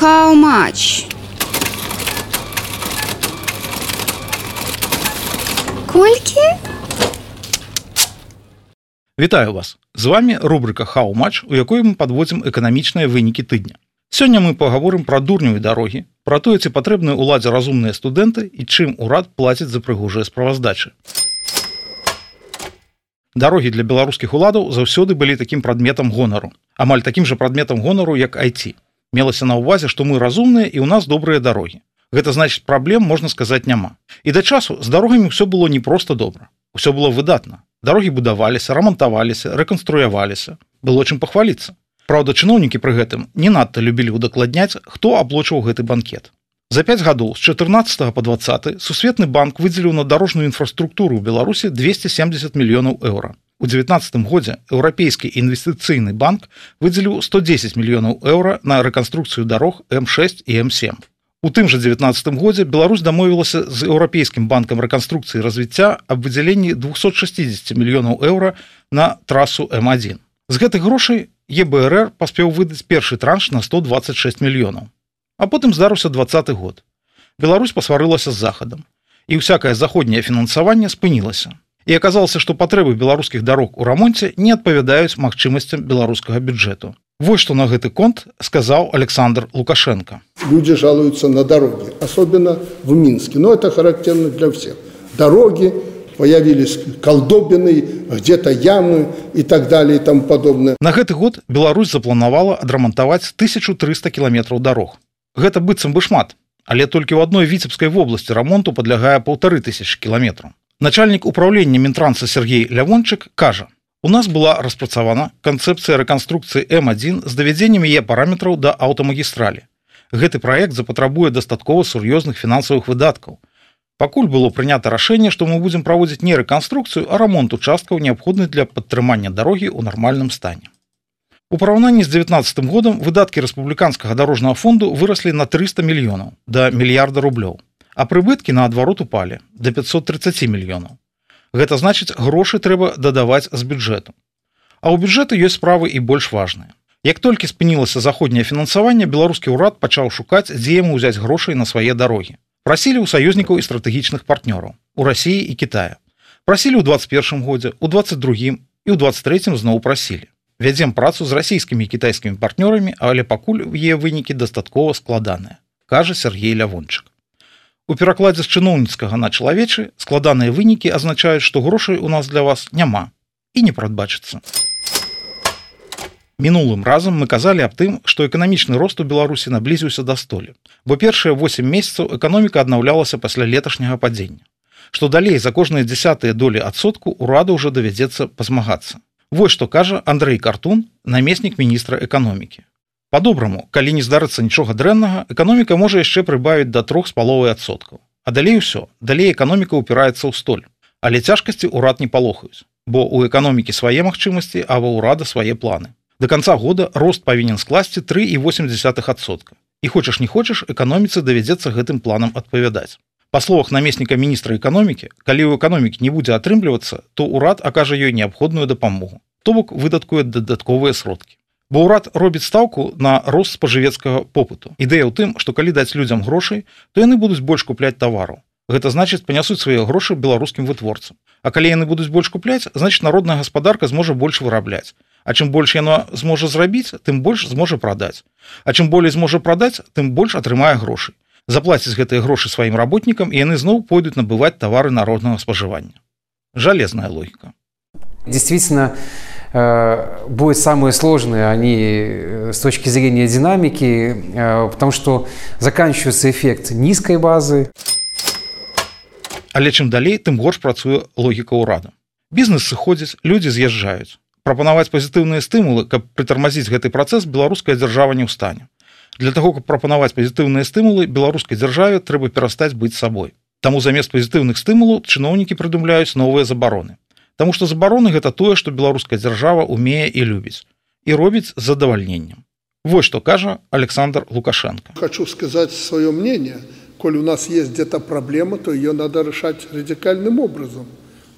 How much? Колькі? Вітаю вас. З вами рубрика хау-матч у якой мы подводзім эканамічныя вынікі тыдня. Сёння мы паговорым пра дурневы дарогі пра тое ці патрэбныя ўладзе разумныя студэнты і чым урад плаціць за прыгожыя справаздачы. Дарогі для беларускіх уладаў заўсёды былі такім прадметам гонару. Амаль такім жа прадметам гонару як айці мелася на ўвазе што мы разумныя і ў нас добрыя дарогі Гэта значит праблем можна сказаць няма. І да часу з дарогамі ўсё было не просто добра ўсё было выдатна дарогі будаваліся рамантаваліся рэканструяваліся было чым пахваліцца Праўда чыноўнікі пры гэтым не надта любілі удакладняць хто аплочваў гэты банкет. За 5 гадоў з 14 по 20 сусветны банк выдзеліў на дарожную інфраструктуру ў беларусі 270 мільёнаў еўра У 19 годзе еўрапейскі інвестыцыйны банк выдзеліў 110 мільёнаў еўра на рэканструкцыю дарог М6 і М7. У тым жа 19 годзе Беларусь дамовілася з еўрапейскім банкам рэканструкцыі развіцця аб выдзяленні 260 мільёнаў еўра на трасу М1. З гэтых грошай ЕБРР паспеў выдаць першы транш на 126 мільёнаў. А потым здарыўся двадцаты год. Беларусь пасварылася з захадам і ўсякае заходняе фінансаванне спынілася і аказалася што патрэбы беларускіх дарог у рамонце не адпавядаюць магчымасцям беларускага бюджэту Вось што на гэты конт сказаў александр лукашенко. Люди жалуются на дороги особенно в мінске но это характерно для всех. Дороги появились колдобины где-то ямы и так далее и там подобное. На гэты год Беларусь запланавала адрамантаваць 1300 кіламетраў дарог гэта быццам бы шмат але толькі ў адной віцебскай вобласці рамонту падлягае полторы тысячи кіламетраў Начальнік управлення мінтранса Сергей Лявончык кажа: У нас была распрацавана канцэпцыя рэканструкцыі М1 з давядзеннем яе параметраў да аўтамагістралі. Гэты праект запатрабуе дастаткова сур'ёзных фінансавых выдаткаў. Пакуль было прынята рашэнне, што мы будзем праводзіць не рэканструкцыю, а рамонт участкаў неабходны для падтрымання дарогі ў нармальным стане. У параўнанні з 19 годам выдаткі рэспубліканскага дарожнага фонду выраслі на 300 мільёнаў да мільярда рублёў а прыбыткі наадварот упалі до 530 мільёнаў. Гэта значыць грошы трэба дадаваць з бюджэту. А ў бюджэты ёсць справы і больш важныя. Як толькі спынілася заходняе фінансаванне беларускі ўрад пачаў шукаць дзе яму ўзяць грошай на свае дарогі. Прасілі ў саюзнікаў і стратэгічных партнёраў у рассіі і Китая прасілі ў 21 годзе у 22 і ў 23 зноў прасілі. Вядзем працу з расійскімі кітайскімі партнёрамі але пакуль е вынікі дастаткова складаныя кажа Сергей лявончык У перакладзе з чыноўніцкага на чалавечы складаныя вынікі азначаюць, што грошай у нас для вас няма і не прадбачыцца. Мінулым разам мы казалі аб тым, што эканамічны рост у Беларусі наблізіўся да столі, бо першыя 8 месяцаў эканоміка аднаўлялася пасля леташняга падзення. Што далей за кожныя дзясятыя долі адсотку ўрада ўжо давядзецца пазмагацца. Вось што кажа Андрэй Картун, намеснік міністра эканомікі по-добраму калі не здарыцца нічога дрэннага эканоміка можа яшчэ прыбавіць да трох з паловай адсоткаў. А далей усё. Далей эканоміка ўпіраецца ў столь. Але цяжкасці ўрад не палохаюць бо у эканомікі свае магчымасці а ва ўрада свае планы. До конца года рост павінен скласці 3,8сотка і хочаш не хочаш эканоміцы давядзецца гэтым планам адпавядаць. Па словах намесніка міністра эканомікі калі ў эканомікі не будзе атрымлівацца то ўрад акажа ёй неабходную дапамогу. То бок выдаткуе дадатковыя сродкі бо ўрад робіць стаўку на рост спажывецкага попыту. Ідэя ў тым што калі даць людзям грошай то яны будуць больш купляць тавару гэта значыць панясуць свае грошы беларускім вытворцам. А калі яны будуць больш купляць значит народная гаспадарка зможа больш вырабляць. А чым больш яно зможа зрабіць тым больш зможа прадаць. А чым болей зможа прадаць тым больш атрымае грошай заплаціць гэтыя грошы сваім работнікам і яны зноў пойдуць набываць тавары народнага спажывання. Жалезная логіка. Действительно Э, будет самые сложные они э, с точки зрения динамики, э, потому что заканчивается эффект низкой базы. Але чым далей, тым горш працуе логіка ўрада. Бізнес сыходзіць, людзі з'язджаюць. Прапанаваць пазітыўныя стымулы, каб прытармазіць гэты працэс беларуская дзяржава не ў стане. Для таго, каб прапанаваць пазітыўныя стымулы беларускай дзяржаве трэба перастаць быць сабой. Таму замест пазітыўных стымулаў чыноўнікі прыдумляюць новыя забароны. Таму што забароны гэта тое, што беларуская дзяржава умее і любіць і робіць з задавальненнем. Вось што кажа Александр Лукашенко. Хочу сказать свое мнение. Коль у нас есть где-то проблема, то ее надо решать радикальным образом.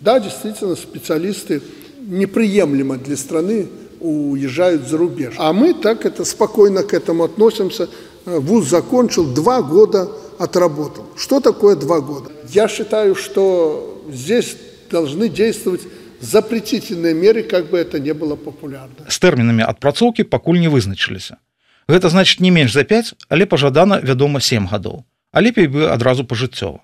Да, действительно, специалисты неприемлемо для страны уезжают за рубеж. А мы так это спокойно к этому относимся. э, вуз закончил, два года отработал. Что такое два года? Я считаю, что здесь должны действовать запретительные меры, как бы это не было популярно. З тэрмінамі адпрацоўкі пакуль не вызначыліся. Гэта значыць не менш за 5, але пажадана, вядома, 7 гадоў. А лепей бы адразу пажыццёва.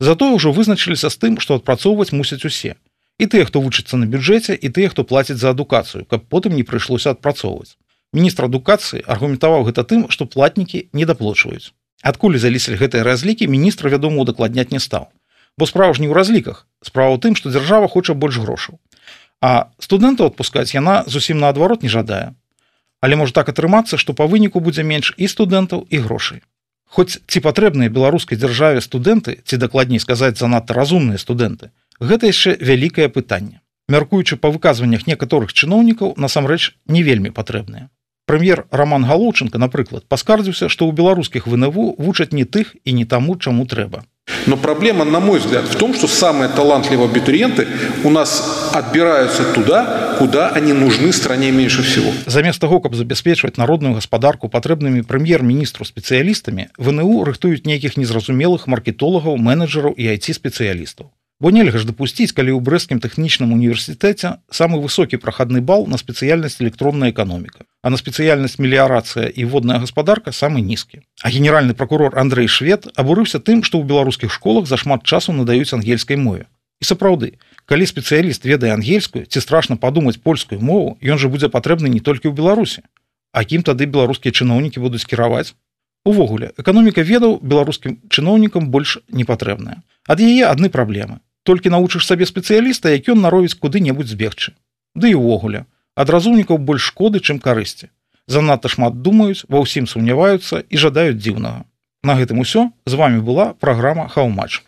Затое ўжо вызначыліся з тым, што адпрацоўваць мусяць усе. І тыя, хто вучыцца на бюджэце і тыя, хто плаціць за адукацыю, каб потым не прыйшлося адпрацоўваць. Міністр адукацыі аргументаваў гэта тым, што платнікі не даплочваюць. Адкуль заліселі гэтыя разлікі міністр вядома удакладняць не стаў. Бо справа ж не ў разліках, справа ў тым, што дзяржава хоча больш грошаў. А студэнтаў адпускаць яна зусім наадварот не жадае. Але можа так атрымацца, што па выніку будзе менш і студэнтаў і грошай. Хоць ці патрэбныя беларускай дзяржаве студэнты ці дакладней сказаць занадта разумныя студэнты, гэта яшчэ вялікае пытанне. Мяркуючы па выказваннях некаторых чыноўнікаў насамрэч не вельмі патрэбныя. Прэм'ер Роман Галоўчынка, напрыклад, паскардзіўся, што ў беларускіх ВНВ вучаць не тых і не таму, чаму трэба. Но проблема, на мой взгляд, в том, что самые талантливые абитуриенты у нас отбираются туда, куда они нужны стране меньше всего. Замест таго, каб забяспечваць народную гаспадарку патрэбнымі прэм'ер-міністру спецыялістамі, ВНУ рыхтуюць нейкіх незразумелых маркетолагаў, менеджераў і айці-спецыялістаў. Бо нельга ж дапусціць, калі ў брэсцкім тэхнічным універсітэце самы высокі прахадны бал на спецыяльнасць электронная эканоміка, а на спецыяльнасць меліярацыя і водная гаспадарка самы нізкі. А генеральны прокурор Андрей Швед абурыўся тым, што ў беларускіх школах зашмат часу надаюць ангельскай мове. І сапраўды, калі спецыяліст ведае ангельскую, ці страшна падумаць польскую мову, ён жа будзе патрэбны не толькі ў Беларусі. А кім тады беларускія чыноўнікі будуць кіраваць? Увогуле, эканоміка ведаў беларускім чыноўнікам больш не патрэбная. Ад яе адны праблемы. Толькі навучыш сабе спецыяліста як ён наровіць куды-небудзь збегчы. Ды і ўвогуле ад разумнікаў больш шкоды чым карысці. Занадта шмат думаюць ва ўсім сумняваюцца і жадаюць дзіўнага. На гэтым усё. З вами была праграма хаўмач